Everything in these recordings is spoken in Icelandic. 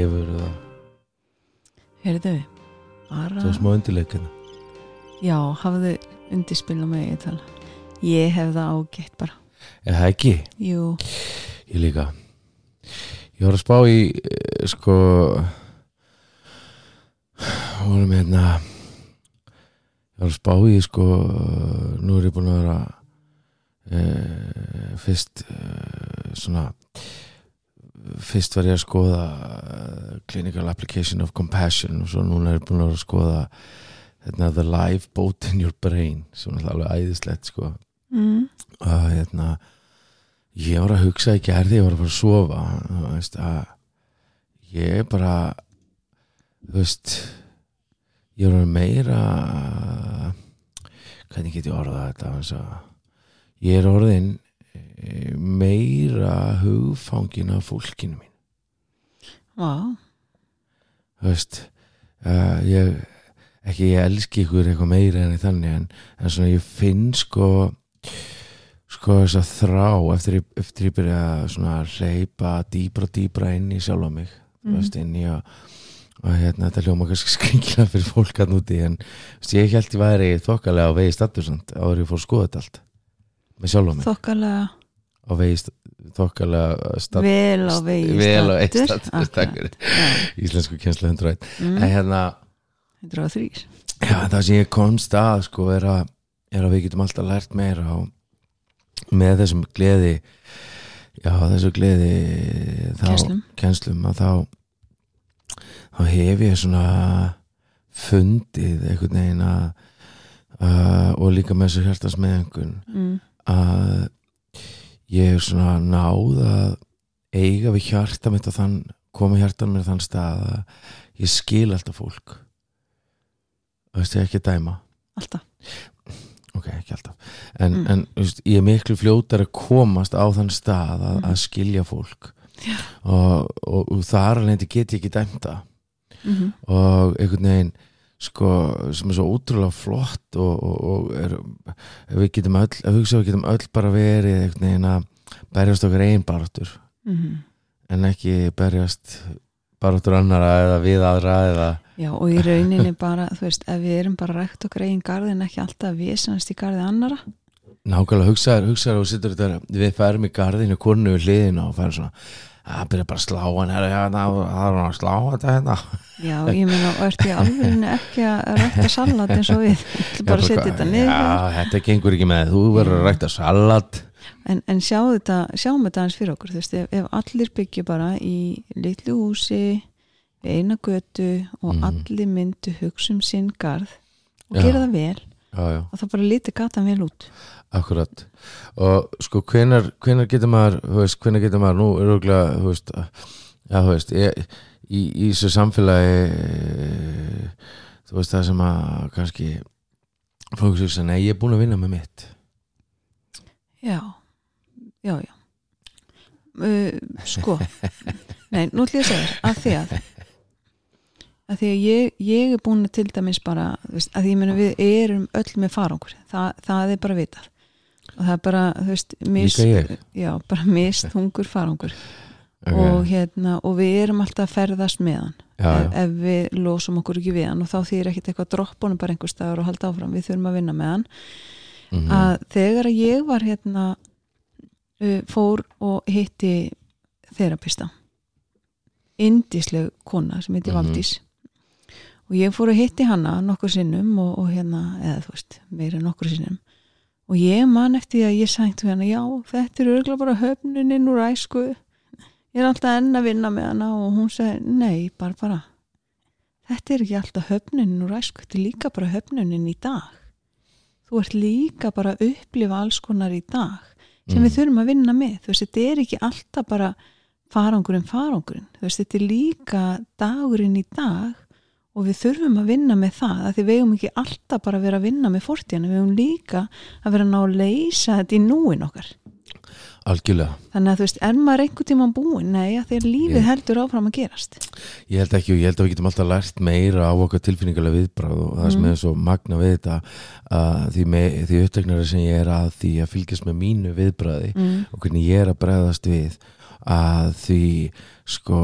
hefur það Heyrðu, bara Það er smá undirleikina Já, hafðu undirspilna með ég tala Ég hef það ágætt bara. Er það ekki? Jú, Ég líka. Ég var að spá í eh, sko vorum hérna ég var að spá í sko nú er ég búin að vera e, fyrst e, svona fyrst var ég að skoða eh, Clinical Application of Compassion og svo núna er ég búin að skoða hérna, The Live Boat in Your Brain sem er alveg æðislegt sko mm. að hérna ég var að hugsa í gerði, ég var að fara að sofa þú veist að ég bara þú veist ég var meira hvernig get ég orðað þetta ég er orðin meira hugfangin af fólkinu mín Vá, þú veist uh, ég, ekki ég elski ykkur eitthvað meira en þannig en, en svona ég finn sko sko þess að þrá eftir, eftir ég byrja að reypa dýbra dýbra inn í sjálfa mig þú Mhm. veist inn í að og hérna þetta hljóma kannski skringilega fyrir fólk að núti en veist, ég held ég væri þokkalega á vegi statusand áður ég fór að skoða þetta allt með sjálfa mig þokkalega. Á vegi þokkalega stat, vel á vegi vel á vegi stattur. íslensku kjenslu 101 mm. en hérna Þetta var þrýr Já, það sem ég komst að sko er að, er að við getum alltaf lært meira og með þessum gleði já, þessu gleði þá, kennslum að þá þá hef ég svona fundið einhvern veginn að uh, og líka með þessu hjartas meðengun mm. Að ég er svona náð að eiga við hjarta mitt og þann koma hjartan mér þann stað að ég skil alltaf fólk. Og veist ég ekki að dæma. Alltaf. Ok, ekki alltaf. En, Mm. en veist, ég er miklu fljótar að komast á þann stað að, Mhm. að skilja fólk. Og, og, og þar alveg get ég ekki dæmta mm -hmm. og einhvern veginn sko, sem er svo ótrúlega flott og, og, og er, við getum öll, ef hugsa við getum öll bara verið einhvern veginn að berjast okkar einn baráttur Mhm. en ekki berjast baráttur annara eða við aðra eða Já, og í rauninni bara, þú veist, ef við erum bara rægt okkar eigin garði en ekki alltaf við sannast í garði annara nákvæmlega hugsaður, hugsaður og sittur þetta við færum í garðinu konu við hliðina og færum svona að byrja bara að slá hann það er hann að slá þetta hérna. Já, ég meina, og ert í alveg ekki að rækta salat eins og við? Bara Já, setja þetta niður já, þetta gengur ekki með þú verður að rækta salat. En, en sjá þetta, sjáum þetta hans fyrir okkur veist, ef, ef allir byggja bara í litlu húsi eina götu og Mhm. allir myndu hugsa um sinn garð og gera það vel já, já. Og það bara líti gatan vel út. Akkurat. Og sko hvenar, hvenar getur maður veist, hvenar getur maður nú er örgulega þú veist, já þú veist ég, í, í þessu samfélagi þú veist það sem að kannski fólk sem segja, nei ég er búin að vinna með mitt. Já, já, já. Uh, Sko. Nei, nú ætlum ég að segja að því að að því að ég, ég er búin að til dæmis bara, veist, að því ég meina við erum öll með farangur, Þa, það er bara vitað. Og það er bara, þú veist mis, Líka ég. Já, bara mist hungur farangur. Ok. og hérna, og við erum alltaf að ferðast með hann. Já, ef, já, ef við losum okkur ekki við hann. Og þá þýr ekkit eitthvað droppunum bara einhver staðar og halda áfram, við þurfum að vinna með hann. Mhm, að þegar að ég var hérna fór og hitti þerapista indísleg kona sem heiti Mhm. Valdís og ég fór að hitti hana nokkur sinnum og, og hérna, eða þú veist meira nokkur sinnum. Og ég man eftir því að ég sænt hana, já, þetta er örgulega bara höfnuninn úr æsku. Ég er alltaf enn að vinna með hana. Og hún segi, nei, bara bara þetta er ekki alltaf höfnunin og ræsku, þetta er líka bara höfnunin í dag. Þú ert líka bara að upplifa alls konar í dag sem Mm. við þurfum að vinna með. Þú veist, þetta er ekki alltaf bara farangurinn farangurinn, þú veist, þetta er líka dagurinn í dag og við þurfum að vinna með það að því við eigum ekki alltaf bara að vera að vinna með fortíðana, við eigum líka að vera að ná að leysa þetta í núin okkar algjörlega þannig að þú veist, er maður einhvern tímann búin nei, þegar lífið Ég- heldur áfram að gerast Ég held ekki og ég held að við getum alltaf lært meira á okkar tilfinningarlega viðbráð og það sem Mm. er svo magna við þetta að því, með, því uppteknari sem ég er að því að fylgjast með mínu viðbráði mm. og hvernig ég er að bregðast við að því sko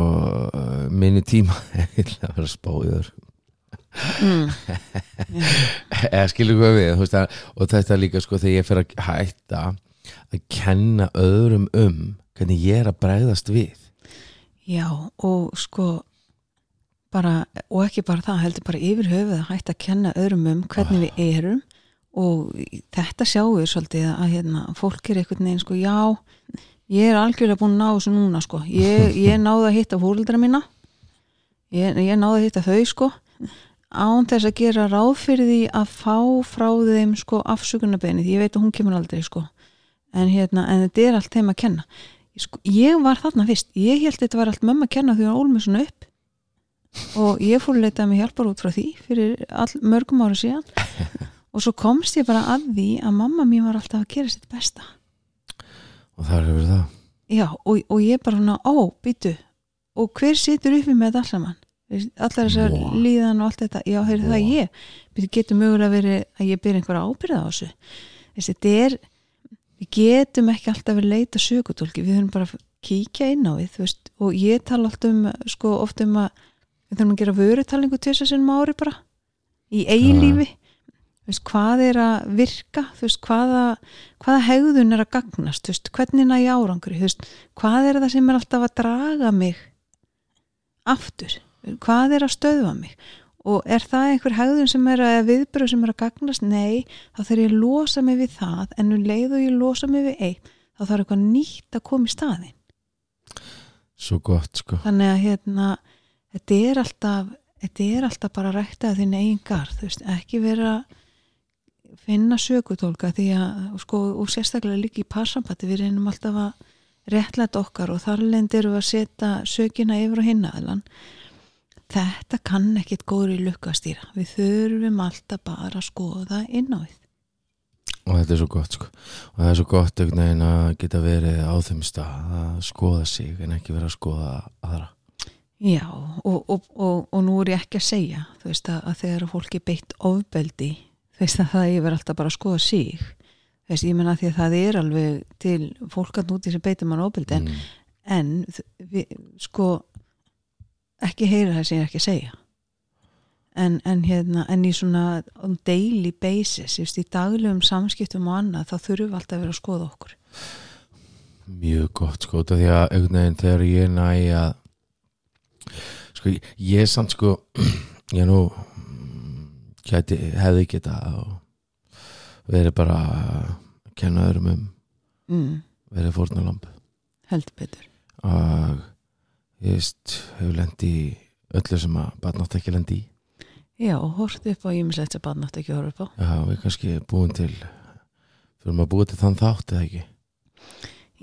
minni tíma ætla að vera spáður. Mm. eða skilur hvað við veist, að, og þetta er líka sko þegar ég fer að hætta að kenna öðrum um hvernig ég er að bregðast við. Já, og sko bara, og ekki bara það heldur bara yfir höfuð að hætta að kenna öðrum um hvernig við erum. Og þetta sjáum við svolítið að hérna, fólk er einhvern veginn sko, já ég er algjörlega búin að ná þessu núna sko. Ég, ég náði að hitta fóruldra mína. Ég, ég náði að hitta þau sko. Án þess að gera ráð fyrir því að fá frá þeim sko afsökunarbeinið, ég veit að hún kemur aldrei sko. En hérna, en þetta er allt þeim að kenna. Sko, ég var þarna fyrst, ég held þetta var allt mömmu að kenna því að ólmur svona upp. Og ég fór að leita mig hjálpar út frá því fyrir all, mörgum ára síðan. Og svo komst ég bara að því að mamma mín var alltaf að gera sitt besta og það er verið það. Já, og, og ég bara svona, ó, býtu og hver situr uppi með þetta alls saman allar þessar Vá. líðan og allt þetta. Já, heyrðu það Vá. ég. Býtu, getur mögulega verið að ég byrja einhverja ábyrða á þessu? Þessi, þetta er við getum ekki alltaf verið leita sökutólki, við þurfum bara að kíkja inn á við, veist, og ég tala alltaf um, sko, oft um að við þurfum að gera vörutalningu til þess að sinnum ári bara, í eigin lífi veist, hvað er að virka? Veist, hvaða, hvaða hegðun er að gagnast, veist, hvernig næ árangri? Hvað er það sem er alltaf að draga mig aftur, hvað er að stöðva mig? Og er það einhver hegðun sem er að viðbröð sem er að gagnast, nei þá þarf ég að losa mig við það en um leið og ég losa mig við eitt þá þarf eitthvað nýtt að koma í staðin svo gott sko. Þannig að hérna þetta er alltaf, þetta er alltaf bara rækta þinn eigin garð, þú veist, ekki vera að finna sökutólka því að, sko, og sérstaklega líka í parsambati, við reynum alltaf að réttlæta okkar og þar lendir við að setja sökina yfir á hinnaðalan þetta kann ekkit góður í lukkastýra, við þurfum alltaf bara að skoða inn á við. Og þetta er svo gott sko. Og það er svo gott veginn að geta verið á þeim stað að skoða sig en ekki vera að skoða aðra. Já, og, og, og, og nú er ég ekki að segja þú veist að, að þegar fólk er beitt ofbeldi, veist að það yfir alltaf bara að skoða þú veist, ég menna því að það er alveg til fólk að núti sem beitir mann ofbeldi en, mm. en við, sko ekki heyra það sem ég er ekki að segja. En, en hérna en í svona on daily basis just, í daglegum samskiptum og annað þá þurfum við alltaf að vera að skoða okkur. Mjög gott sko því að einhvern veginn þegar ég næ að sko ég- er samt sko ég nú mm, gæti, hefði geta og verið bara að kenna öðrum um mm, verið fórnalamb heldur betur. Og ég veist hefur lendi öllu sem að barnátt ekki lendi Já, og hort upp á ímislegt sem barn átt ekki að horfa upp á. Já við kannski búin til fyrir maður búið til þann þátt eða ekki?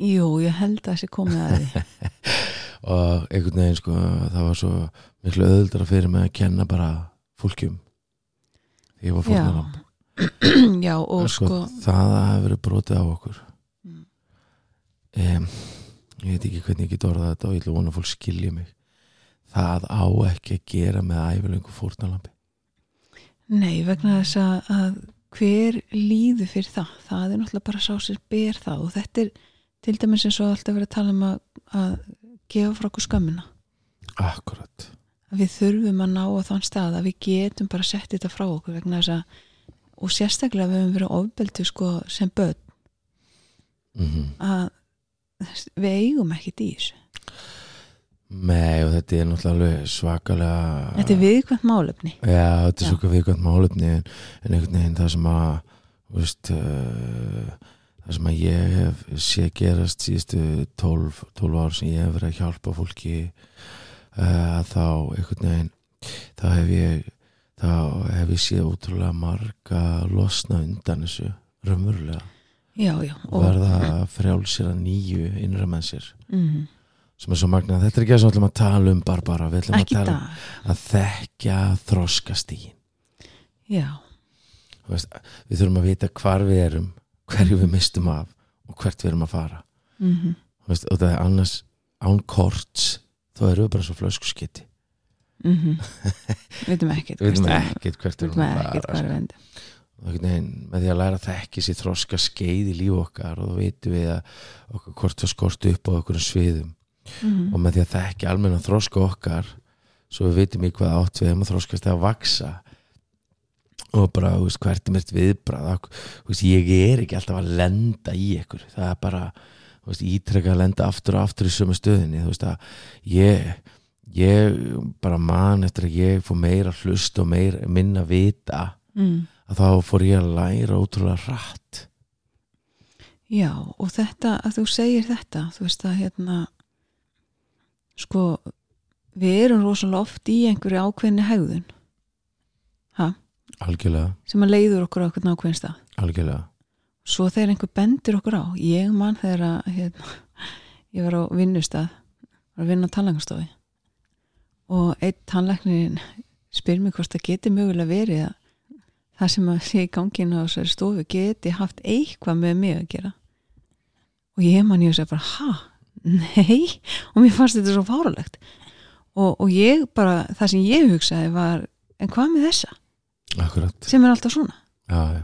Jú, ég held að þessi komið að því. Og einhvern veginn sko það var svo miklu öðuldara fyrir mig að kenna bara fólkjum því ég var fórnalamb Já, og En sko það að hafa verið brotið á okkur. Mm. um, ég veit ekki hvernig ég get orðað þetta og ég að vona fólk skilja mig. Það á ekki að gera með æfilengu fórnalambi Nei, vegna þess að, að hver líður fyrir það? Það er náttúrulega bara sá sem ber það og þetta er til dæmis eins og alltaf verið að tala um að, að gefa frá okkur skömmina akkurat að við þurfum að ná á þann stað að við getum bara sett þetta frá okkur vegna þess að og sérstaklega við höfum verið ofbeldu sko sem börn. Mm að við eigum í þessu. Nei og þetta er náttúrulega svakalega Þetta er viðkvæmt málefni. Já, þetta er svo viðkvæmt málefni en, en einhvern veginn það sem að veist, uh, það sem að ég hef sé gerast síðustu 12, 12 ár sem ég hef verið að hjálpa fólki uh, þá einhvern veginn þá hef ég þá hef ég séð ótrúlega marga losna undan þessu raunverulega. Já, já og verða frjálsir að nýju innra með sér. Mm, sem er svo magnað, þetta er ekki sem við ætlum að tala um bara bara, við ætlum að ekki í tala um að þekkja þroskastígin já, veist, við þurfum að vita hvar við erum hverju við mistum af og hvert við erum að fara. Mm Þú veist, og það er annars án korts þá erum við bara svo flöskuskiti mm veitum ekkert við veitum ekkert hvert við við erum að fara sko. er vendi og með því að læra að þekki sér þroska skeið í líf okkar og þá veitum við að okkur kort var skort upp á okkur sviðum. Mm og með því að þekki almenna þroska okkar svo við veitum í hvað átt við erum að þroskast að vaksa og bara, veist, hvert er mér viðbrað ég er ekki alltaf að lenda í ykkur, það er bara ítrekka að lenda aftur og aftur í sömu stöðinni, þú veist að ég ég bara man eftir að ég fór meira hlust og meira, minna vita mm. að þá fór ég að læra ótrúlega rætt Já, og þetta, að þú segir þetta, þú veist að hérna, sko, við erum rosalega oft í einhverju ákveðni hegðun, ha, algjörlega, sem að leiður okkur á okkur stað. algjörlega Svo þegar einhver bendir okkur á, ég man þegar að, hérna, ég var á vinnustað, var að vinna á tannlæknastofi og einn tannlæknirinn spyr mér hvort það geti mögulega verið að það sem að sé í ganginu á þessari stofu geti haft eitthvað með mig að gera. Og ég man ég að segja bara ha, nei? Og mér fannst þetta svo fáralegt og, og ég bara, það sem ég hugsaði var, en hvað með þessa? Akkurat, sem er alltaf svona. Já, já,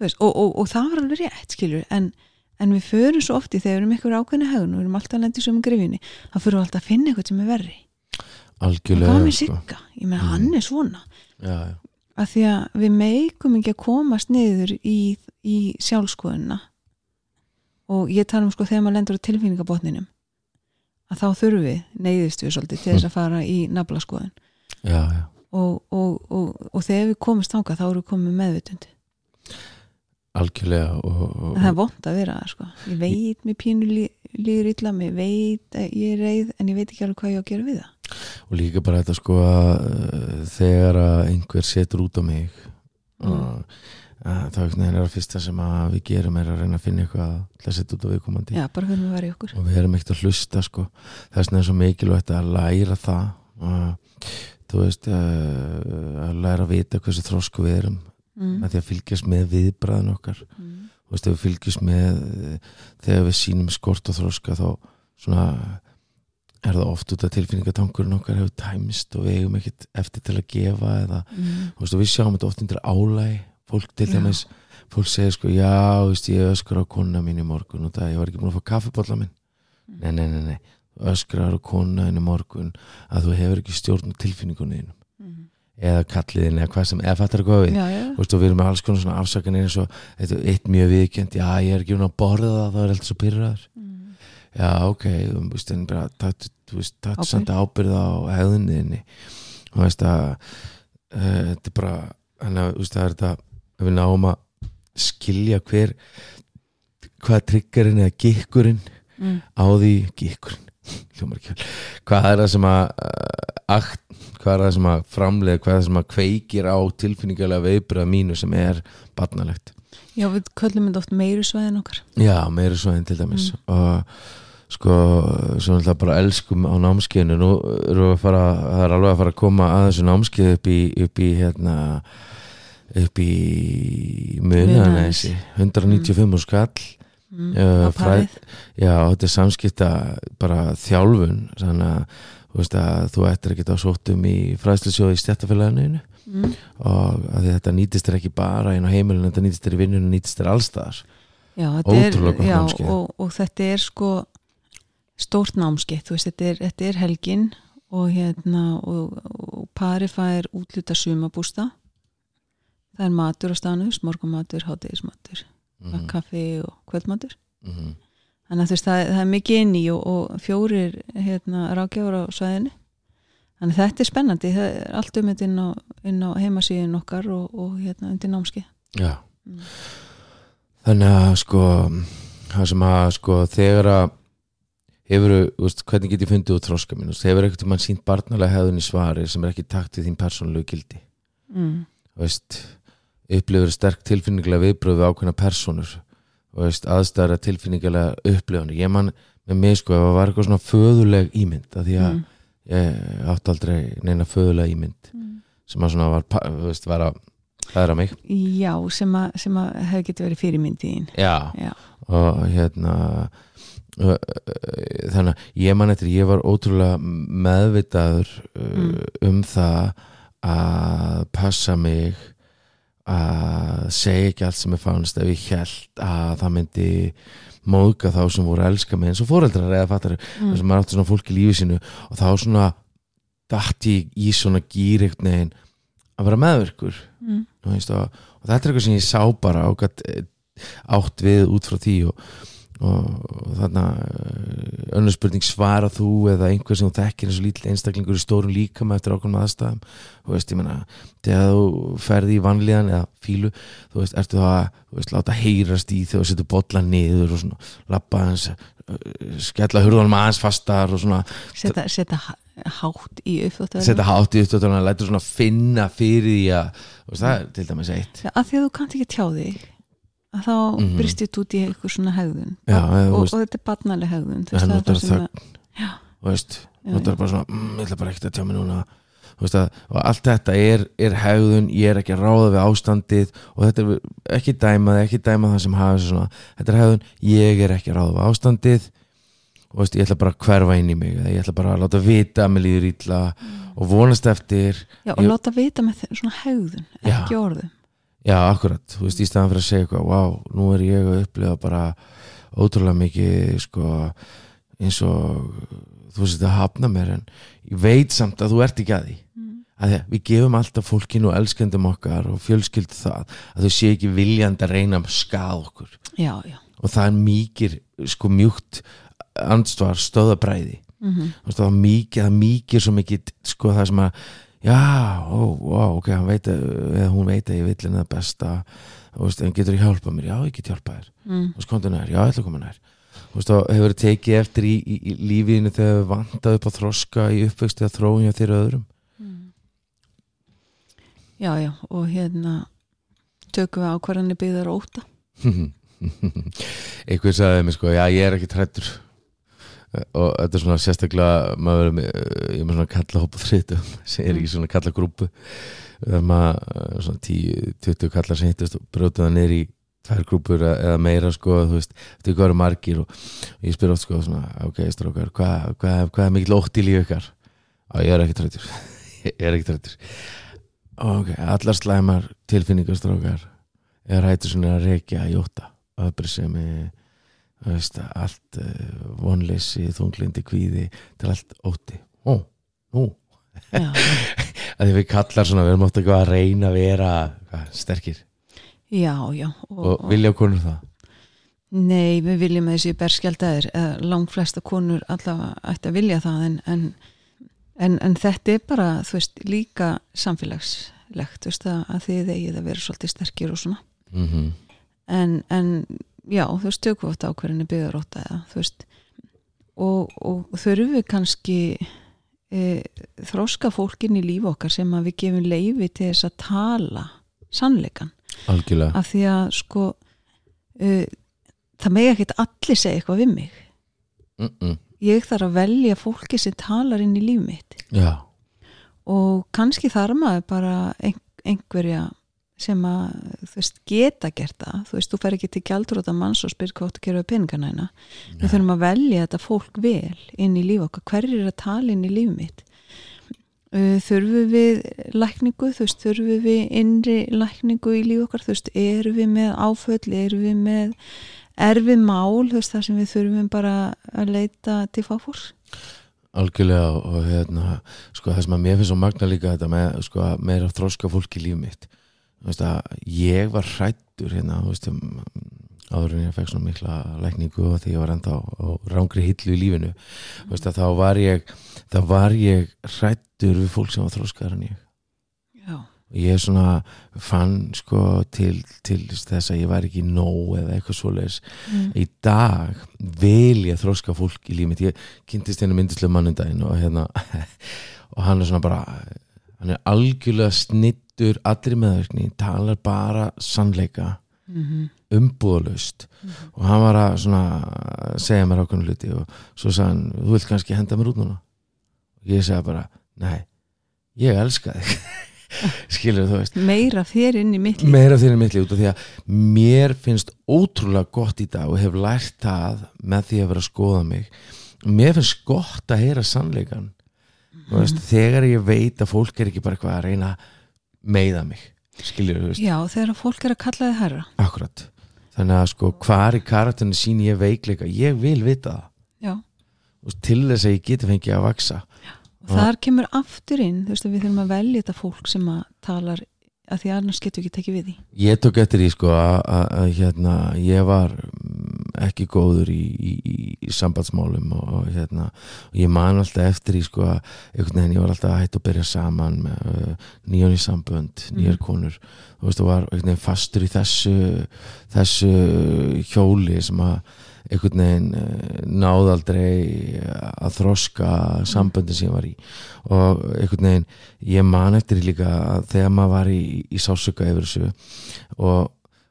veist, og, og, og það var alveg rétt skilur, en, en við förum svo ofti þegar við erum eitthvað ákveðni hegðun og við erum alltaf í sömu grifinni, þá förum við alltaf að finna eitthvað sem er verri. Algjörlega hvað með sko. sigga, ég meina Mm. hann er svona. Já, já, að því að við meikum ekki að komast niður í, í sjálfskoðuna og ég tala um sko þegar maður lendur á tilfinningabotninum að þá þurfum við, neyðist við svolítið til þess að fara í naflaskoðun. Já, já. og, og, og, og þegar við komumst þangað þá erum við komið meðvitund algjörlega og, og, það er vond að vera það sko. Ég veit mér pínu lí, líður illa mér veit að ég er reið en ég veit ekki alveg hvað ég á að gera við það. Og líka bara þetta sko að uh, þegar að einhver setur út á mig Mm. veginn er það fyrsta sem að við gerum er að reyna að finna eitthvað til að setja út á viðkomandi. Já, að okkur. Og við erum ekkert að hlusta sko. Vegna er svo mikilvægt að læra það uh, þú veist uh, að læra að vita hversu þrósku við erum mm. með því að fylgjast með viðbræðin okkar Mm. þú veist, við fylgjast með eh, þegar við sýnum skort og þroska þá svona er það oft út af tilfinningatangurinn okkar hefur tæmist og við eigum ekkert eftir til að gefa eða, Mm. veist, og við sjáum þetta oft undir álæg fólk til dæmis fólk segir sko, já, veist, ég öskra á kona mín í morgun og það, ég var ekki búin að fá kaffibólla minn Mm. nei, nei, nei, nei, öskrar á kona í morgun að þú hefur ekki stjórn Mm. Eða kalliðin eða hvað sem, eða fattar hvað við já, já, og við erum með alls konar svona afsakanir eins og er eitt mjög viðkjönd, já ég er ekki um að borða það, það er alltaf svo pyrraður Mm. já ok, þú veist, en bara takt, þú veist, takt Ábyrgð. samt ábyrð á hefðinniðinni þú veist að uh, þetta er bara, þú veist, það er þetta við náum að skilja hver hvað triggerinn eða gikkurinn Mm. á því gikkurinn hvað er það sem að uh, akt, hvað er það sem að framlega hvað er það sem að kveikir á tilfinningulega veibræða mínu sem er barnalegt. Já, við köllum þetta oft meiru svæðin okkar. Já, meiri svo en til dæmis. Og sko, svo náttúrulega bara elskum á námskeiðinu, nú erum við að fara það er alveg að fara að koma að þessu námskeið upp í, upp í hérna upp í munaðanesi 195 skall. Mm. Á parið. Já, þetta er samskipta bara þjálfun. Þannig að þú veist að þú ættir að geta sóttum í fræðslusjóði í stjættafélaginu mm. og þetta nýtist þér ekki bara inn á heimilinu, þetta nýtist þér í vinnunum nýtist þér allstaðar já, er, já, og, og þetta er sko stórt námskeið, þú veist, þetta er, þetta er helgin og hérna og, og pari fær útluta sumabústa það er matur á stanus, morgumatur, hátegismatur mm kaffi og kvöldmatur. -hmm. Þannig að þú veist, það, það er mikið inn í og, og fjórir hérna, rákjáður á svæðinu. Þannig að þetta er spennandi. Það er allt um þetta inn á, inn á heimasíðin okkar og, og hérna undir námski Já, Mm. þannig að sko það sem að sko þegar að hefur, veist, hvernig get ég fundið út þróska mín, hefur ekkert mann sínt barnalega hefðun í svari sem er ekki takt við þín persónulegu gildi? Mm. Veist, upplifur sterk tilfinningilega viðbröð við ákveðna personur aðstæðra tilfinningilega upplifunir, ég man með mig sko það var eitthvað svona föðuleg ímynd að því að Mm. ég átti aldrei neina föðulega ímynd Mm. sem að svona var, veist, var að hlæðra mig já, sem að, sem að hefði getið verið fyrirmyndiðin Já, já, og hérna þannig að ég man eftir ég var ótrúlega meðvitaður Mm. um það að passa mig að segja ekki allt sem ég fannst ef ég held að það myndi móðga þá sem voru að elska mig eins og fóreldrar eða fattar mm. þess að maður átti svona fólk í lífi sínu og þá svona datt ég í svona gýr einhvern veginn að vera meðvirkur Mm. Og, og þetta er eitthvað sem ég sá bara eh, átt við út frá því og, og, og þarna eh, önnur spurning svara þú eða einhver sem þú þekkir eins og lítill einstaklingur í stórum líkama eftir ákveðum aðstæðum? Þú veist, ég menna, þegar þú ferði í vanlíðan eða fílu, þú veist, ertu það að þú veist, láta heyrast í þegar þú setur bolla niður og svona, lappa hans skella hurðanum aðeins fastar og svona. Setja h- hátt í uppþóttu setja hátt í upptöðuna, lætur svona finna fyrir því að, veist, það er til dæmis eitt. Að því að þú kannt ekki tjá þig að þá mm Mhm. bristið út í eitthvað svona hegðun. Já, eða, og, veist- og þetta er barnaleg hegðun þú Það veist, það er það sem að- já. er bara svona mm, ég ætla bara ekkert að tjá mig núna. Veist að, og allt þetta er, er hegðun ég er ekki að ráða við ástandið og þetta er ekki dæmað, ekki dæmað það sem hafa svona, þetta er hegðun ég er ekki að ráða við ástandið. Og veist, ég ætla bara að hverfa inn í mig ég ætla bara að láta vita að mér líður illa og vonast eftir já, og Ég- láta vita með svona hegðun ekki orðum já, akkurat, þú veist, í staðan fyrir að segja eitthvað wow, nú er ég að upplifa bara ótrúlega mikið sko, eins og þú veist að hafna mér en ég veit samt að þú ert ekki að því. Mm. að því við gefum alltaf fólkinu og elskendum okkar og fjölskyldu það að þau sé ekki viljandi að reyna að skað okkur. Já, já. Og það er mikið sko mjúkt andstvar stöðabræði mm -hmm. Það er mikið, það er mikið svo mikið sko það sem að já, ó, ó, ok, veit að eða hún veit að ég vill henni það besta. Veist, en getur ég hjálpað mér, já, ég get hjálpað þér. Mm. þú veist, komdu nær, já, ég ætla að koma nær. Þá hefur tekið eftir í, í, í lífinu þegar við vantað upp á þroska í uppvexti að hjá þér öðrum? Mm. já, já, og hérna tökum við ákvarðanir byggðar óta einhver sagði mér sko, já ég er ekki trættur og þetta er svona sérstaklega maður er með, ég er með svona kalla hópa þriðtum sem er ekki svona kalla grúpu það er maður svona 10-20 kallar sem hittast og brjóta það niður í tvær grúpur eða eða meira sko þú veist, þetta er hvað eru margir og, og ég spyr oft sko svona, ok strókar hvað hva, hva er mikill ótt í lífi ykkar? Og ég er ekki trættur ég er ekki trættur ok, allar slæmar tilfinningar strókar er hættur svona að reykja í ótta öfbrisemi veist, allt uh, vonleysi, þunglindi, kvíði til allt ótti. Ó, nú, að við kallar svona við erum átt að reyna að vera hvað, sterkir. Já, já og, og vilja konur það? Nei, við viljum að þessi berskjaldaðir langt flesta konur allavega ætti að vilja það en, en, en, en þetta er bara, þú veist, líka samfélagslegt, þú veist, að, þið eigið að vera svolítið sterkir og svona. Mm en, en já, þú veist, tökum við átt ákverðinni byggðaróta eða, þú veist og, og þurfum við kannski e, þróska fólkin í líf okkar sem að við gefum leifi til þess að tala sannleikan algjörlega. Af því að sko uh, það megi ekkert allir segja eitthvað við mig. Mm -mm. ég þarf að velja fólki sem talar inn í líf mitt. Já, og kannski þarf maður bara ein, einhverja sem að þú veist, geta gert það. Þú veist, þú fer ekki til gjaldróta manns og spyr hvað þú gera við peningana hérna við þurfum að velja þetta fólk vel inn í líf okkar, hverjir er að tala inn í líf mitt? Uh, þurfum við lækningu, þú veist, þurfum við innri lækningu í líf okkar, þú veist, erum við með áföll, erum við með erfið mál, þú veist, þar sem við þurfum bara að leita til fáfórs. algjörlega og, hérna, sko það sem að mér finnst svo magna líka þetta með, sko, að meira þróska fólk í líf mitt. að ég var hrættur hérna, um, áður en ég fekk svona mikla lækningu og því ég var enda á, á rángri hillu í lífinu veist þá var ég þá var ég hrættur við fólk sem var þróskaðar en ég Já. og ég svona fann sko til, til þess að ég var ekki nóg eða eitthvað svoleiðis mm. í dag vil ég þróska fólk í líf mitt ég kynntist henni myndislega mannundaginn og hérna og hann er svona bara hann er algjörlega snittur allri meðverkni, talar bara sannleika, Mm umbúðalaust. Og hann var að svona segja mér ákveðinu hluti og svo sagði hann, þú vilt kannski henda mér út núna? Og ég segja bara, nei ég elska þig. Skilur þú veist. Meira þér inn í mitt líf. Meira fyrir mitt líf út af því að mér finnst ótrúlega gott í dag og hef lært það með því að vera að skoða mig. Mér finnst gott að heyra sannleikan mm. veist, þegar ég veit að fólk er ekki bara eitthvað að reyna að meiða mig skilur þú veist, já, þegar fólk er að kalla þið herra. Akkurat. Þannig að sko hvar í karakterinu sín ég veikleika? Ég vil vita það. Já, og til þess að ég geti fengið að vaksa og þar kemur aftur inn þú veist að við þurfum að velja þetta fólk sem að talar að því annars getur ekki tekið við því. Ég tók eftir því sko að, hérna, ég var mm, ekki góður í, í, í, sambandsmálum og, og hérna og ég man alltaf eftir því sko að veginn ég var alltaf að hætta að byrja saman með uh, nýjan í sambönd, nýjar konur. Þú veist og var veginn fastur í þessu þessu hjóli sem að einhvern veginn uh, náðaldrei að þroska samböndin sem ég var í og einhvern veginn ég man eftir líka þegar maður var í, í sásöka yfir þessu og,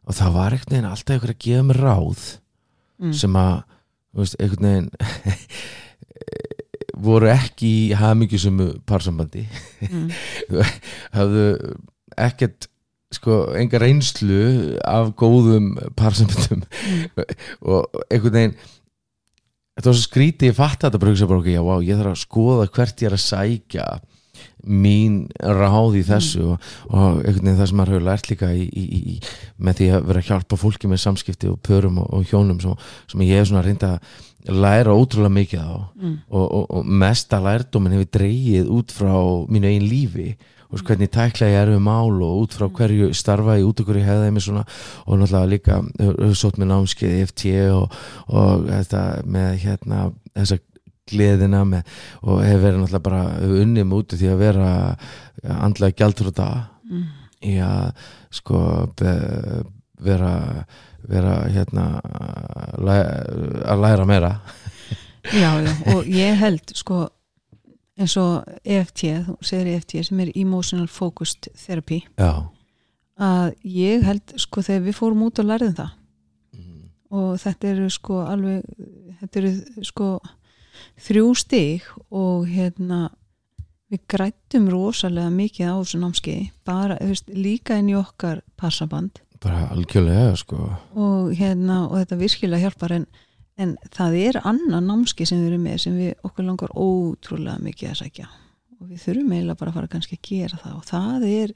og það var einhvern veginn alltaf einhver að gefa mér ráð Mm. sem að veist, einhvern veginn voru ekki í hamingjusum parsambandi mm. hafðu ekkert sko, enga reynslu af góðum parsambandum Mm. og einhvern veginn þetta var svo skrítið, ég fatt þetta bara, hugsa bara ok, já, wow, ég þarf að skoða hvert ég er að sækja mín ráð í þessu og, og einhvern veginn það sem maður hefur lært líka í, í, í, með því að vera að hjálpa fólki með samskipti og pörum og, og hjónum sem, sem ég hef svona reynda að læra ótrúlega mikið á Mm. og, og, mesta lærdómin hefur dreigið út frá mínu eigin lífi veist, hvernig tækla ég er við mál og út frá hverju starfa ég út okkur í hefðið mig svona. Og náttúrulega líka sótt með námskeið EFT og, og þetta með hérna þessa gleðina með, og hefur verið náttúrulega bara mig úti því að vera andlega gjaldrúta Mm. í að sko be, vera vera hérna að læra meira. Já, já, og ég held sko eins og EFT, þú segir EFT sem er Emotional Focused Therapy já. að ég held sko þegar við fórum út og lærðum það. Mm. og þetta eru sko alveg þetta eru sko þrjú stig og hérna við grættum rosalega mikið á þessu námskeiði bara, veist, líka inn í okkar passaband. Bara algjörlega sko. Og hérna og þetta virkilega hjálpar en, en það er annan námskeið sem við erum með sem við okkur langar ótrúlega mikið að sækja. Og við þurfum eiginlega bara að fara kannski að gera það. Og það er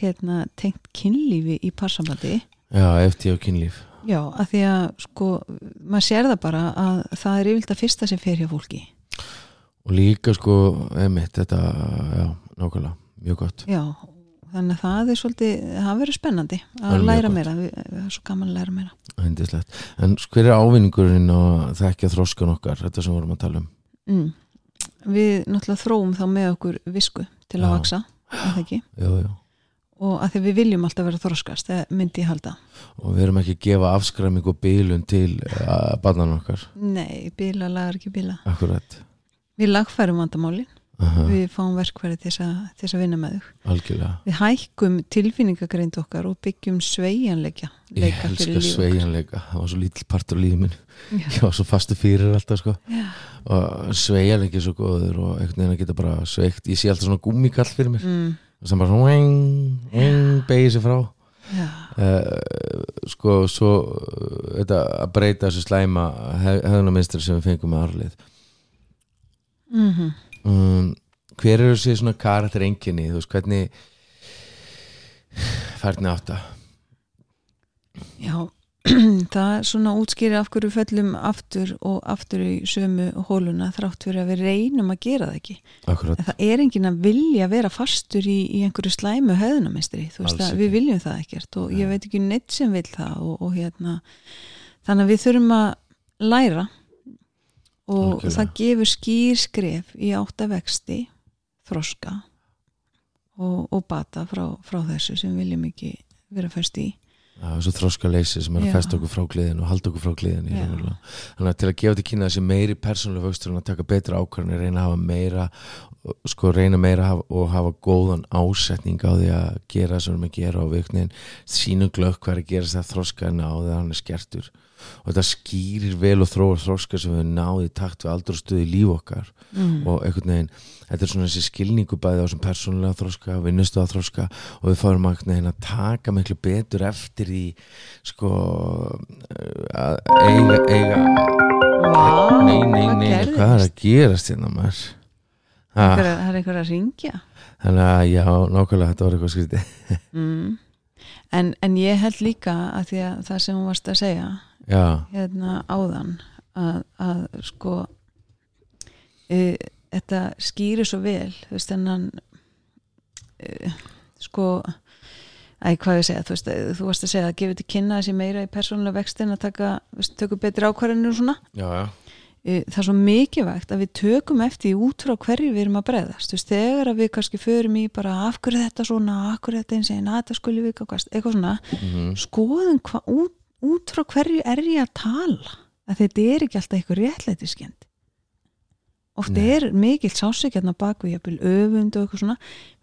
hérna tengt kynlífi í passabandi já, eftir og kynlíf. Já, að því að sko, maður sér það bara að það er yfirlega fyrsta sem fer hjá fólki. og líka sko, emitt þetta, já, nákvæmlega. Mjög gott, Já, þannig að það er svolítið, það verður spennandi að mjög læra meira, Við- það er svo gaman að læra meira. hendislegt en hver er ávinningurinn og þekkja þróskan okkar, þetta sem vorum að tala um Mm. Við náttúrulega þróum þá með okkur visku til að Já. vaksa, er það ekki? já, já. Og að því við viljum alltaf vera þroskast, það myndi ég halda. og við erum ekki að gefa afskræming og bílun til uh, barnan okkar Nei, bíla lagar ekki bíla. akkurat, Við lagfærum vandamálin, Aha, við fáum verkfæri til þess að, vinna með þau. algjörlega. Við hækkum tilfinningagreind okkar og byggjum sveigjanleika ég leika fyrir elska líf okkar. sveigjanleika. Það var svo lítill partur lífið minn Já. ég var svo fastu fyrir alltaf sko. Og sveigjanleiki er svo góður og einhvern veginn að geta bara sveigt ég sé alltaf svona gúmikall fyrir mér. Mm, sem bara svona wing, wing, beigir sér frá. Uh, sko svo uh, þetta að breyta þessu slæma hefðunarmynstri sem við fengum með arlið mm um, hver eru þessi svona karakter enginni, þú veist hvernig færni átta já það svona útskýri af hverju föllum aftur og aftur í sömu hóluna þrátt fyrir að við reynum að gera það ekki. Akkurat, en það er enginn að vilja vera fastur í, í einhverju slæmu höðunamestri þú veist að við viljum það ekkert og ég veit ekki neitt sem vil það og, og hérna þannig að við þurfum að læra og Algjörlega. það gefur skýr skref í áttavexti þroska og, og bata frá, frá þessu sem viljum ekki vera fyrst í Já, þessu þroska leysi sem er að festa okkur frá gliðinu og halda okkur frá gliðinu Já. þannig að til að gefa til kynna þessi meiri persónulega vöxtur en að taka betra ákvarðanir reyna að hafa meira sko reyna meira og hafa góðan ásetning á því að gera það sem við erum að gera og viknin sínum glögg hvað er að gera það þroska en á því að hann er skertur og þetta skýrir vel og þróar þroska sem við náði í takt við aldur og stuði líf okkar mm. og einhvern veginn, þetta er svona þessi skilningu bæði á þessum persónulega þroska, vinnustu að þroska og við fáum einhvern veginn að taka miklu betur eftir því sko að eiga, eiga Vá, nei, nei, nei, gerðist? hvað er að gerast hérna maður það er einhver að ringja þannig að já, nákvæmlega þetta var eitthvað skrítið mm. en, en ég held líka að því að það sem hún varst að segja hérna áðan að, að sko e, þetta skýrir svo vel þú veist þennan e, sko Æ, hvað ég segja, þú veist, þú varst að segja að gefa til kynna þessi meira í persónulega vextin að taka, þú veist, tökum betri ákvarðinu og svona. Já, já. E, það er svo mikilvægt að við tökum eftir því út frá hverju við erum að breyðast veist, þegar að við kannski förum í bara af hverju þetta svona, af hverju þetta eins einn að þetta skulle við eitthvað svona. Mm skoðum hva, út, út frá hverju er ég að tala? Að þetta er ekki alltaf eitthvað réttlætiskend oft Nei. er mikill sásökjarna bak við öfund og eitthvað svona.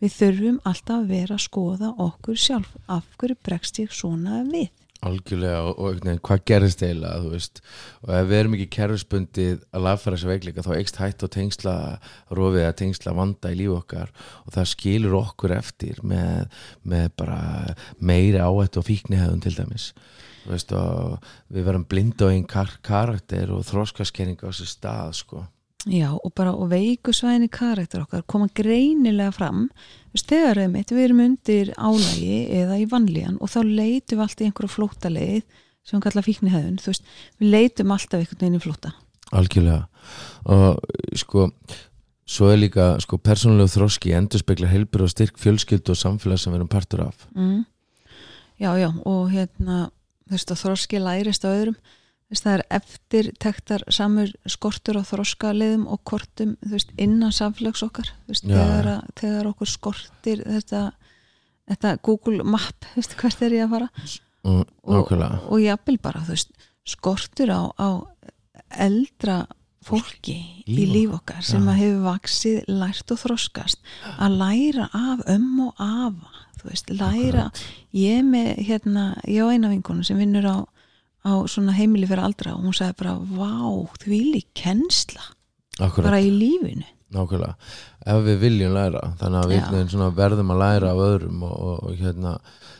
Við þurfum alltaf að vera að skoða okkur sjálf, af hverju bregst ég svona við? Algjörlega og, og veginn, hvað gerist eiginlega þú veist, og ef við erum ekki kerfisbundið að lagfæra þessi veikleika þá eikst hætt og tengsla rofið að tengsla vanda í líf okkar. Og það skilur okkur eftir með, með bara meiri áhættu og fíknihæðun til dæmis þú veist og við verum blind á einn kar karakter og þróskaskerning á þessi stað sko. Já, og bara og veikusvæðin í karakter okkar koma greinilega fram. Þú veist, þegar einmitt við erum undir álægi eða í vanlíðan og þá leitum við alltaf í einhverju flóta leið sem við kalla fíknihæðun, þú veist við leitum alltaf einhvern veginn í flóta algjörlega. Og sko svo er líka sko persónulegu þroski endur spekla helbur og styrk fjölskyldu og samfélag sem við erum partur af. Mm. Já, já, og hérna veist, þroski lærist á öðrum. Veist, það er eftir tektar samur skortur á þroska leiðum og kortum, veist, innan samfélags okkar, þegar, að- þegar okkur skortir þetta þetta Google Map, hvert er ég að fara? Og og, og jafnvel bara, þú veist, skortur á, á eldra fólki í Líf líf okkar. sem Já. að hefur vaksið, lært og þroskast að læra af ömm og afa þú veist, læra ég er með, hérna, ég á eina vinkonu sem vinnur á, á svona heimili fyrir aldra og hún sagði bara, vá, því lík kennsla, Akkurat, bara í lífinu. Nákvæmlega. Ef við viljum læra, þannig að við verðum að læra af öðrum og, og, og hérna,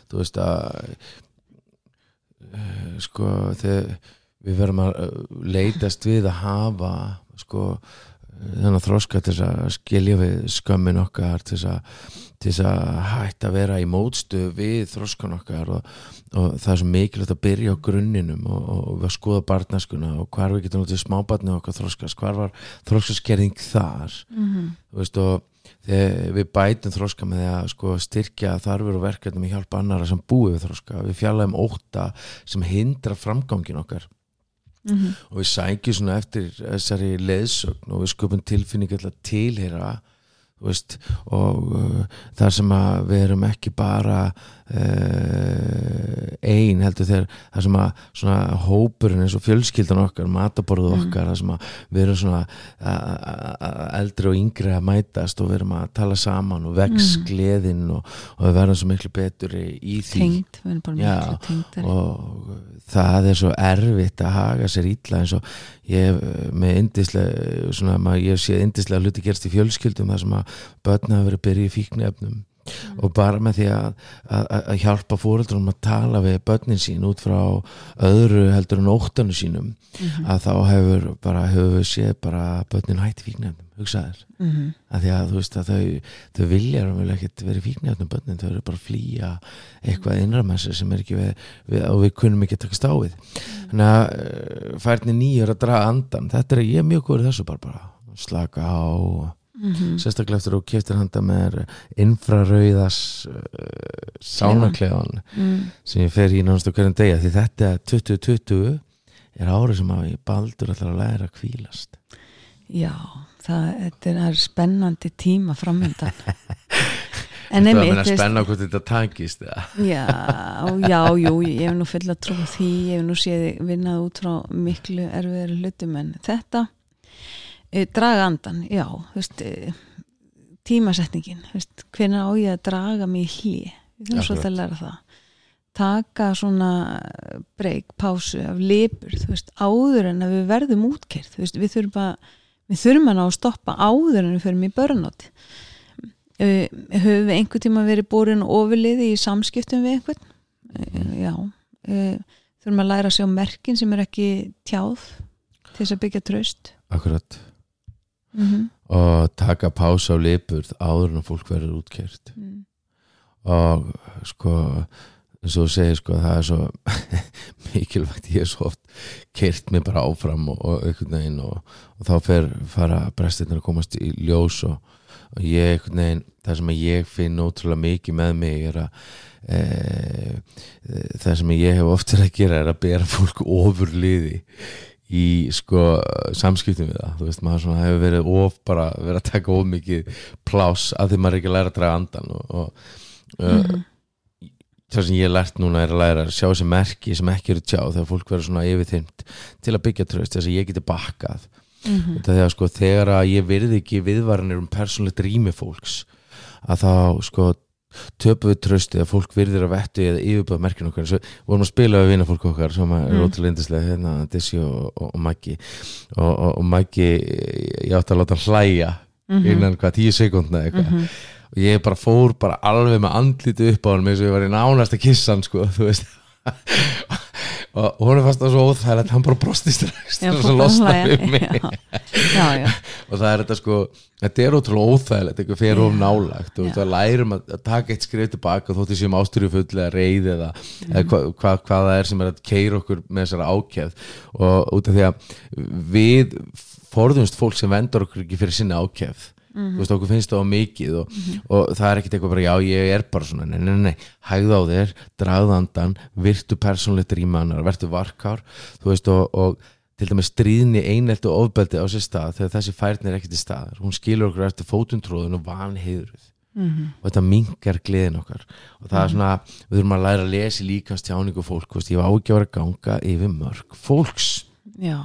þú veist að eh, sko við verðum að eh, leitast við að hafa sko þennan þroska til að skilja við skömmin okkar til að, til þess að hætta að vera í mótstu við þroskan okkar og, og það er svo mikilvægt að byrja á grunninum og, og, að skoða barnaskuna og hvar við getum notið smábarnið okkar þroskast, hvar var þroskaskerðing þar? Mm -hmm. veist við bætum þroska með að sko, styrkja þarfur og verkefnum í hjálpa annara sem búi við þroska við fjallaðum óta sem hindra framgangin okkar. Og við sækjum svona eftir þessari leðsögn og við skupum tilfinningu til að tilheyra þú veist, og uh, þar sem að við erum ekki bara uh, ein heldur þegar þar sem að svona hópurinn eins og fjölskyldan okkar mataborðu okkar, þar sem að við erum svona eldri og yngri að mætast og við erum að tala saman og vex gleðin og, og við verðum svo miklu betur í, því. Bara Já, og það er svo erfitt að haga sér illa eins og ég hef eh, með indislega svona, ég hef séð indislega hluti gerst í fjölskyldum þar sem að börn hafa verið að byrja í fíknefnum og bara með því að, að, að hjálpa fóreldrunum að tala við börnin sín út frá öðru heldur en óttanu sínum að þá hefur bara hefur við séð bara börnin hætti fíknefnum hugsaðir mm -hmm. að því að þú veist að þau, þau vilja vel ekkert verið fíknefnum börnin þau eru bara að flýja eitthvað innra með sér sem er ekki við, við og við kunnum ekki að taka stáið þannig að uh, færni nýjur að draga andan þetta er ég mjög góður þessu bara, bara. Slaka á og Mhm. sérstaklega eftir að keftir handa með infrarauðas uh, sánakleðan mm. sem ég fer í náttúrulega hverjum degja því þetta 2020 er árið sem að ég baldur ætlar að læra að kvílast Já, það, er, það spennandi tíma framöndan en einmitt, er að spenna hvort þetta tangist? Já, já, jú, ég hef nú full að trúa því, ég hef nú séð vinnað út frá miklu erfiðari hlutum en þetta draga andan, já veist, e, tímasetningin veist, hvenær á ég að draga mig í hlý, við þurfum svolítið að læra það. Taka svona breyk, pásu af lipur, veist, áður en að við verðum útkert, við þurfum að við þurfum að ná að stoppa áður en við förum í börnátt höfum við einhver tíma verið borin ofurliði í samskiptum við einhvern? Uh, já þurfum að læra að sjá merkin sem er ekki tjáð til þess að byggja traust. Akkurat mm -hmm. og taka pása á lipurð áður en fólk verður útkert og sko eins og þú segir sko það er svo mikilvægt ég er svo oft kert mig bara áfram og, og einhvern veginn og, og þá fer fara brestirnir að komast í ljós og, og ég einhvern veginn það sem ég finn ótrúlega mikið með mig er að e, e, það sem ég hef oft verið að gera er að bera fólk ofur liði í sko samskiptum við það. Þú veist maður svona hefur verið of bara verið að taka of mikið pláss að því maður er ekki læra að draga andan og, og uh, það sem ég hef lært núna er að læra að sjá þessi merki sem ekki eru tjá þegar fólk verður svona yfirþymt til að byggja tröst þess að ég geti bakkað. Mhm. þetta þegar sko þegar að ég virði ekki viðvaranir um persónlegt rými fólks að þá sko töpu við trösti að fólk virðir að vettu eða yfirbúða merkinu okkar. Svo vorum að spila við vinna fólk okkar sem er Mm. ótrúlega indislega hérna Dissi og, og, og Maggi. Og, og, Maggi ég átti að láta hann hlæja Mhm. innan hvað tíu sekundna eitthvað. Og ég bara fór bara alveg með andliti upp á hann eins og ég var í nánast að kissa hann sko, þú veist og hún er fast að svo óþægilegt hann bara brosti strax Já, og svo losnaði um mig. Og það er þetta sko þetta er ótrúlega óþægilegt, eitthvað fyrir Já. nálagt og það lærum að, að taka eitt skrif tilbaka þótt ég séum ástyrju full eða reyð eða, eða hva, hva, hvað það er sem er að keira okkur með þessara ákjæð og út af því að við forðumst fólk sem vendar okkur ekki fyrir sinni ákjæð þú veist okkur finnst það á mikið og, og það er ekkert eitthvað bara já ég er bara svona nei, nei, nei, hægða á þér, dragða andan virtu persónlegt rýmanar, vertu varkár þú veist og, og til dæmis stríðni einelti og ofbeldi á sér stað þegar þessi færni er ekki til staðar. Hún skilur okkur eftir fótundróðun og vanheiðruð Mhm. og þetta minkar gleðin okkar. Og það er svona, við þurfum að læra að lesa líkast tjáningu fólk, veist, ég var á ekki að vera að ganga yfir mörg fólks. Já.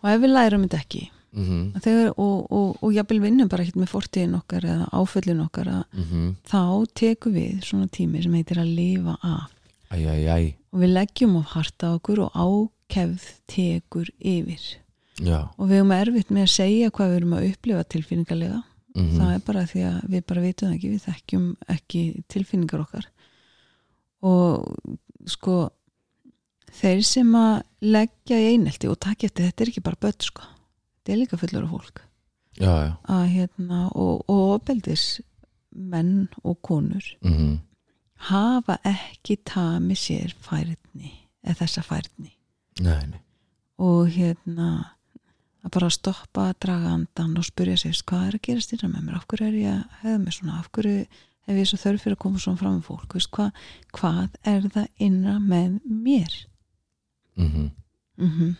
Og ef við lærum þetta ekki mm að þegar, og, og, og jafnvel vinnum bara ekkert með fortíðin okkar eða áföllin okkar að -hmm. þá tekum við svona tími sem heitir að lifa af. Æj, æj, æj, og við leggjum of harta okkur og ákefð tekur yfir. Já. Og við erum erfitt með að segja hvað við erum að upplifa tilfinningarlega mm það er bara því að við bara vitum ekki við þekkjum ekki tilfinningar okkar. Og sko þeir sem að leggja í einelti og takja eftir þetta er ekki bara börn sko þetta er líka fullur af fólk. Já, já, að hérna og, og opeldis menn og konur mm hafa ekki tami sér færni eða þessa nei og hérna að bara stoppa að draga andan og spyrja sig hvað er að gera styrra með mér? Af hverju er ég að hefða mig svona? Af hverju hef ég svo þörf fyrir að koma svona fram með fólk? Veist, hvað, hvað er það innra með mér? Mm mm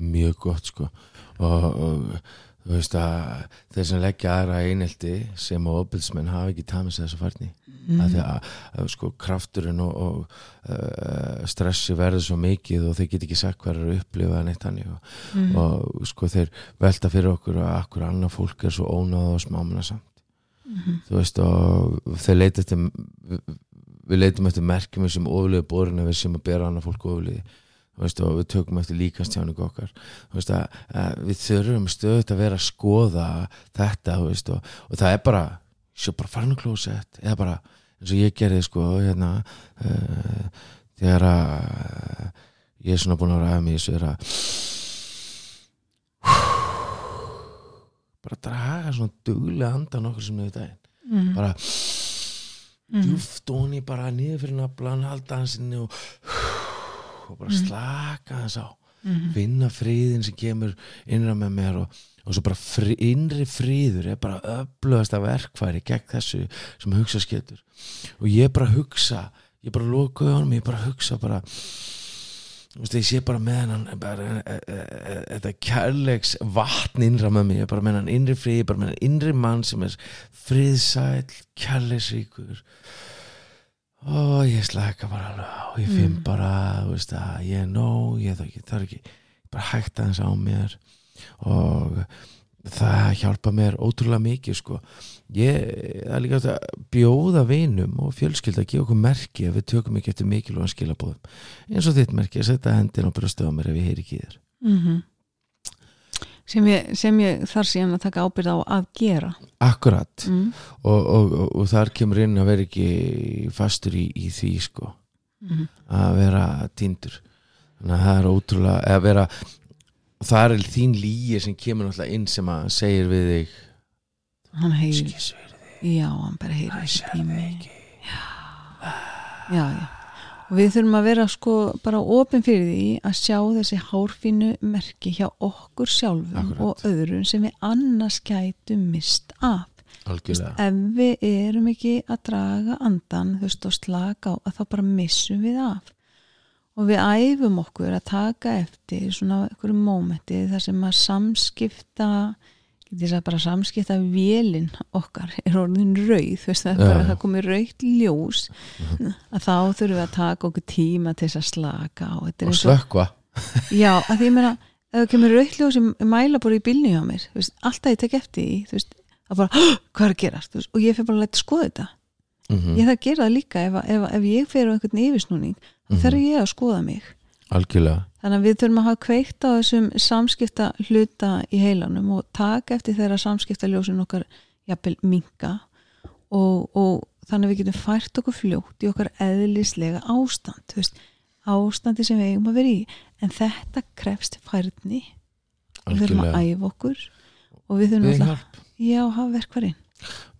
mjög gott sko og, og þú veist að þeir sem leggja aðra í einelti sem og ofbilsmenn hafa ekki tamið sér þessa færni Mhm. að því að, að sko krafturinn og, og uh, stressi verður svo mikið og þeir get ekki sagt hvað er að upplifa neitt hannig og, Mhm. og sko þeir velta fyrir okkur að akkur annar fólk er svo ónáð og smámuna samt Mhm. þú veist og þeir leita eftir við, leitum eftir merkjum sem ofliði borin að við sem að bera annar fólk ofliði veist og við tökum eftir líkastjáningu okkar veist að, að við þurfum stöðut að vera að skoða þetta veist og, og það er bara svo bara farin á klósett eða bara eins og ég gerði sko hérna uh, þegar að uh, ég er svona búin að ræða mig í þessu er að bara draga svona duglega andan okkur sem niður daginn Mhm. bara Mhm. djúft onni bara niður fyrir naflan halda hansinni og, og bara slaka hans á. Finna friðin sem kemur innra með mér og, og svo bara fri, innri friður er bara öflugasta verkfæri gegn þessu sem hugsa skettur og ég bara hugsa ég bara loka honum, ég bara hugsa bara veist, ég sé bara með hann e, e, e, þetta kærleiks vatn innra með mig, ég er bara með hann innri frið, ég er bara með hann innri mann sem er friðsæl, kærleiksríkur og ég slaka bara alveg á, ég finn Mm. bara þú veist að ég er nóg ég það, ekki, bara hægt aðeins á mér. Og það hjálpa mér ótrúlega mikið sko. Ég, er líka hægt að bjóða vinum og fjölskylda að gefa okkur merki ef við tökum ekki eftir mikilvægum skilabóðum eins og þitt merki að setja hendin og brjósta á mér ef ég heyri ekki þér. Mm sem, ég, sem ég þarf síðan að taka ábyrð á að gera. Akkurat. Mm. og, og, og, og þar kemur inn að vera ekki fastur í, í því sko. Mm. að vera týndur. Þannig að það er ótrúlega að vera það er þín líi sem kemur náttúrulega inn sem að segir við þig hann heyrir, já, hann bara heyrir sérðu í mig ekki. Já, já og við þurfum að vera sko bara opin fyrir því að sjá þessi hárfínu merki hjá okkur sjálfum Akkurat. og öðrum sem við annars gætum mist af. Algjörlega. ef við erum ekki að draga andan þú veist og slaka á að þá bara missum við af. Og við æfum okkur að taka eftir svona einhverjum mómenti þar sem að samskipta þess að bara samskipta vélinn okkar er orðin rauð veist það er já. það komið rauðt ljós að þá þurfum við að taka okkur tíma til þess að slaka á. Og og- slökkva. Já, að því ég meina ef það kemur rauðljós sem mæla bara í bílni hjá mér veist, alltaf ég tek eftir því veist, að bara, hvað er að gerast? Þú veist, og ég fyrir bara að læta skoða þetta. Mm ég þarf að gera það líka ef, ef, ef ég fyrir á einhvern yfirsnúning þá Mhm. þarf ég að skoða mig algjörlega. Þannig að við þurfum að hafa kveikt á þessum samskipta hluta í heilanum og taka eftir þeirra samskipta ljósin okkar jafnvel minka og, og þannig að við getum fært okkur fljótt í okkar eðlislega ástand þú veist, ástandi sem við eigum að vera í. En þetta krefst færni. Við þurfum að æfa okkur og við þurfum Við alltaf hjálp. já, hafa verkvarinn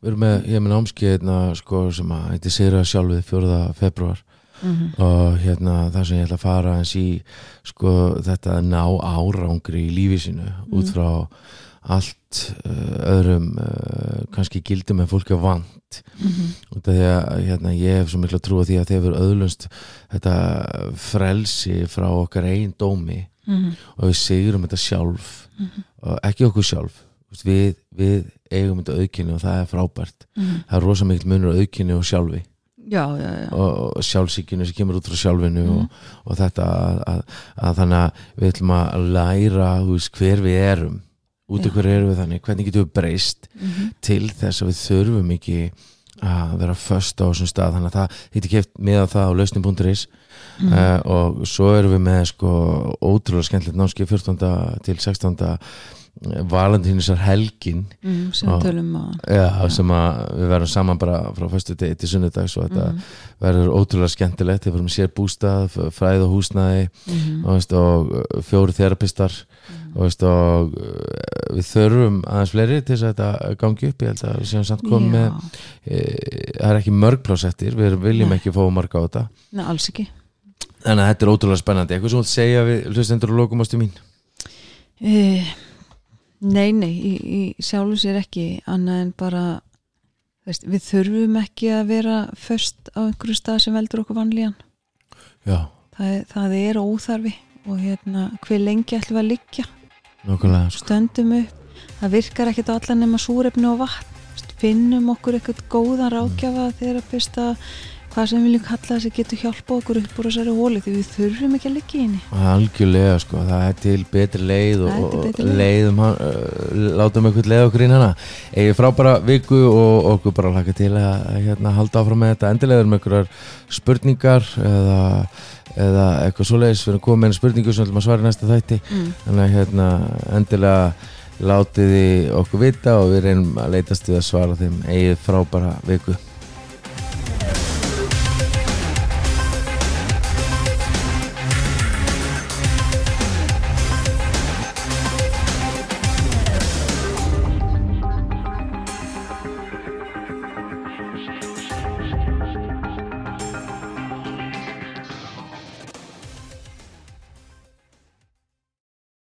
við erum með, ég er með námskeið hérna, sko, sem að heiti Sýra sjálfið 4. februar mm og hérna það sem ég ætla að fara eins í sko þetta að ná árangri í lífi sínu út frá allt uh, öðrum uh, kannski gildum en fólk er vant. -hmm. út af því að hérna, ég hef svo miklu að trúa því að þeir verið öðlunst þetta frelsi frá okkar einn dómi Mhm. og við sigurum þetta sjálf og ekki okkur sjálf. Við, við eigum þetta aukinni og það er frábært. Mhm. það er rosa mikill munur aukinni og sjálfi já, já, já og, sjálfsíkinu sem kemur út frá sjálfinu Mhm. og, og þetta að, að, að þannig að við ætlum að læra veist, hver við erum út af hver erum við þannig, hvernig getum við breyst Mhm. til þess að við þurfum ekki að vera föst á þessum stað þannig að það hitti keft með á það á lausnin.is Mhm. uh, og svo erum við með sko ótrúlega skemmtilegt námski 14. til 16. valentínisar helgin. Mhm, sem og- tölum að Já, sem að við verðum saman bara frá fyrstu degi til sunnudags og þetta Mhm. verður ótrúlega skemmtilegt. Við verðum sér bústað, fræð og húsnæði Mhm. og, og uh, fjóri þerapistar. Og, og uh, við þurfum aðeins fleiri til þess að þetta gangi upp. Ég held að við séum samt komið með e, það er ekki mörg plásettir við viljum Nei. ekki fá marga á þetta. Nei, alls ekki. Þannig að þetta er ótrúlega spennandi. Eitthvað sem þú segja við hlustendur og lokumastu mín? Eh, Nei, nei, í, í sjálfu sér ekki annað en bara veist, við þurfum ekki að vera först á einhverju stað sem veldur okkur vanlíjan Já, það, það er óþarfi og hérna, hver lengi ætlum við að liggja? Nákvæmlega sko. stöndum upp. Það virkar ekkert á allan nema súrefni og vatn. Finnum okkur eitthvað góðan rákjafa þegar að pista hvað sem við viljum kalla þess að getur hjálpa okkur upp úr þessari hóli því við þurfum ekki að liggja í henni. Algjörlega sko, það er til betri leið og, og betri leið. leiðum hann, uh, látum eitthvað leið okkur inn hana. Egið frábæra viku og okkur bara hlaka til að, hérna, halda áfram með þetta. Endilegur með einhverjar spurningar eða, eða eitthvað svoleiðis. Við erum komið með eina spurningu sem við ætlum að svara í næsta þætti. Mm. þannig að hérna, endilega látið þið okkur vita og við reynum að leitast við að svara þeim. Egið frábæra viku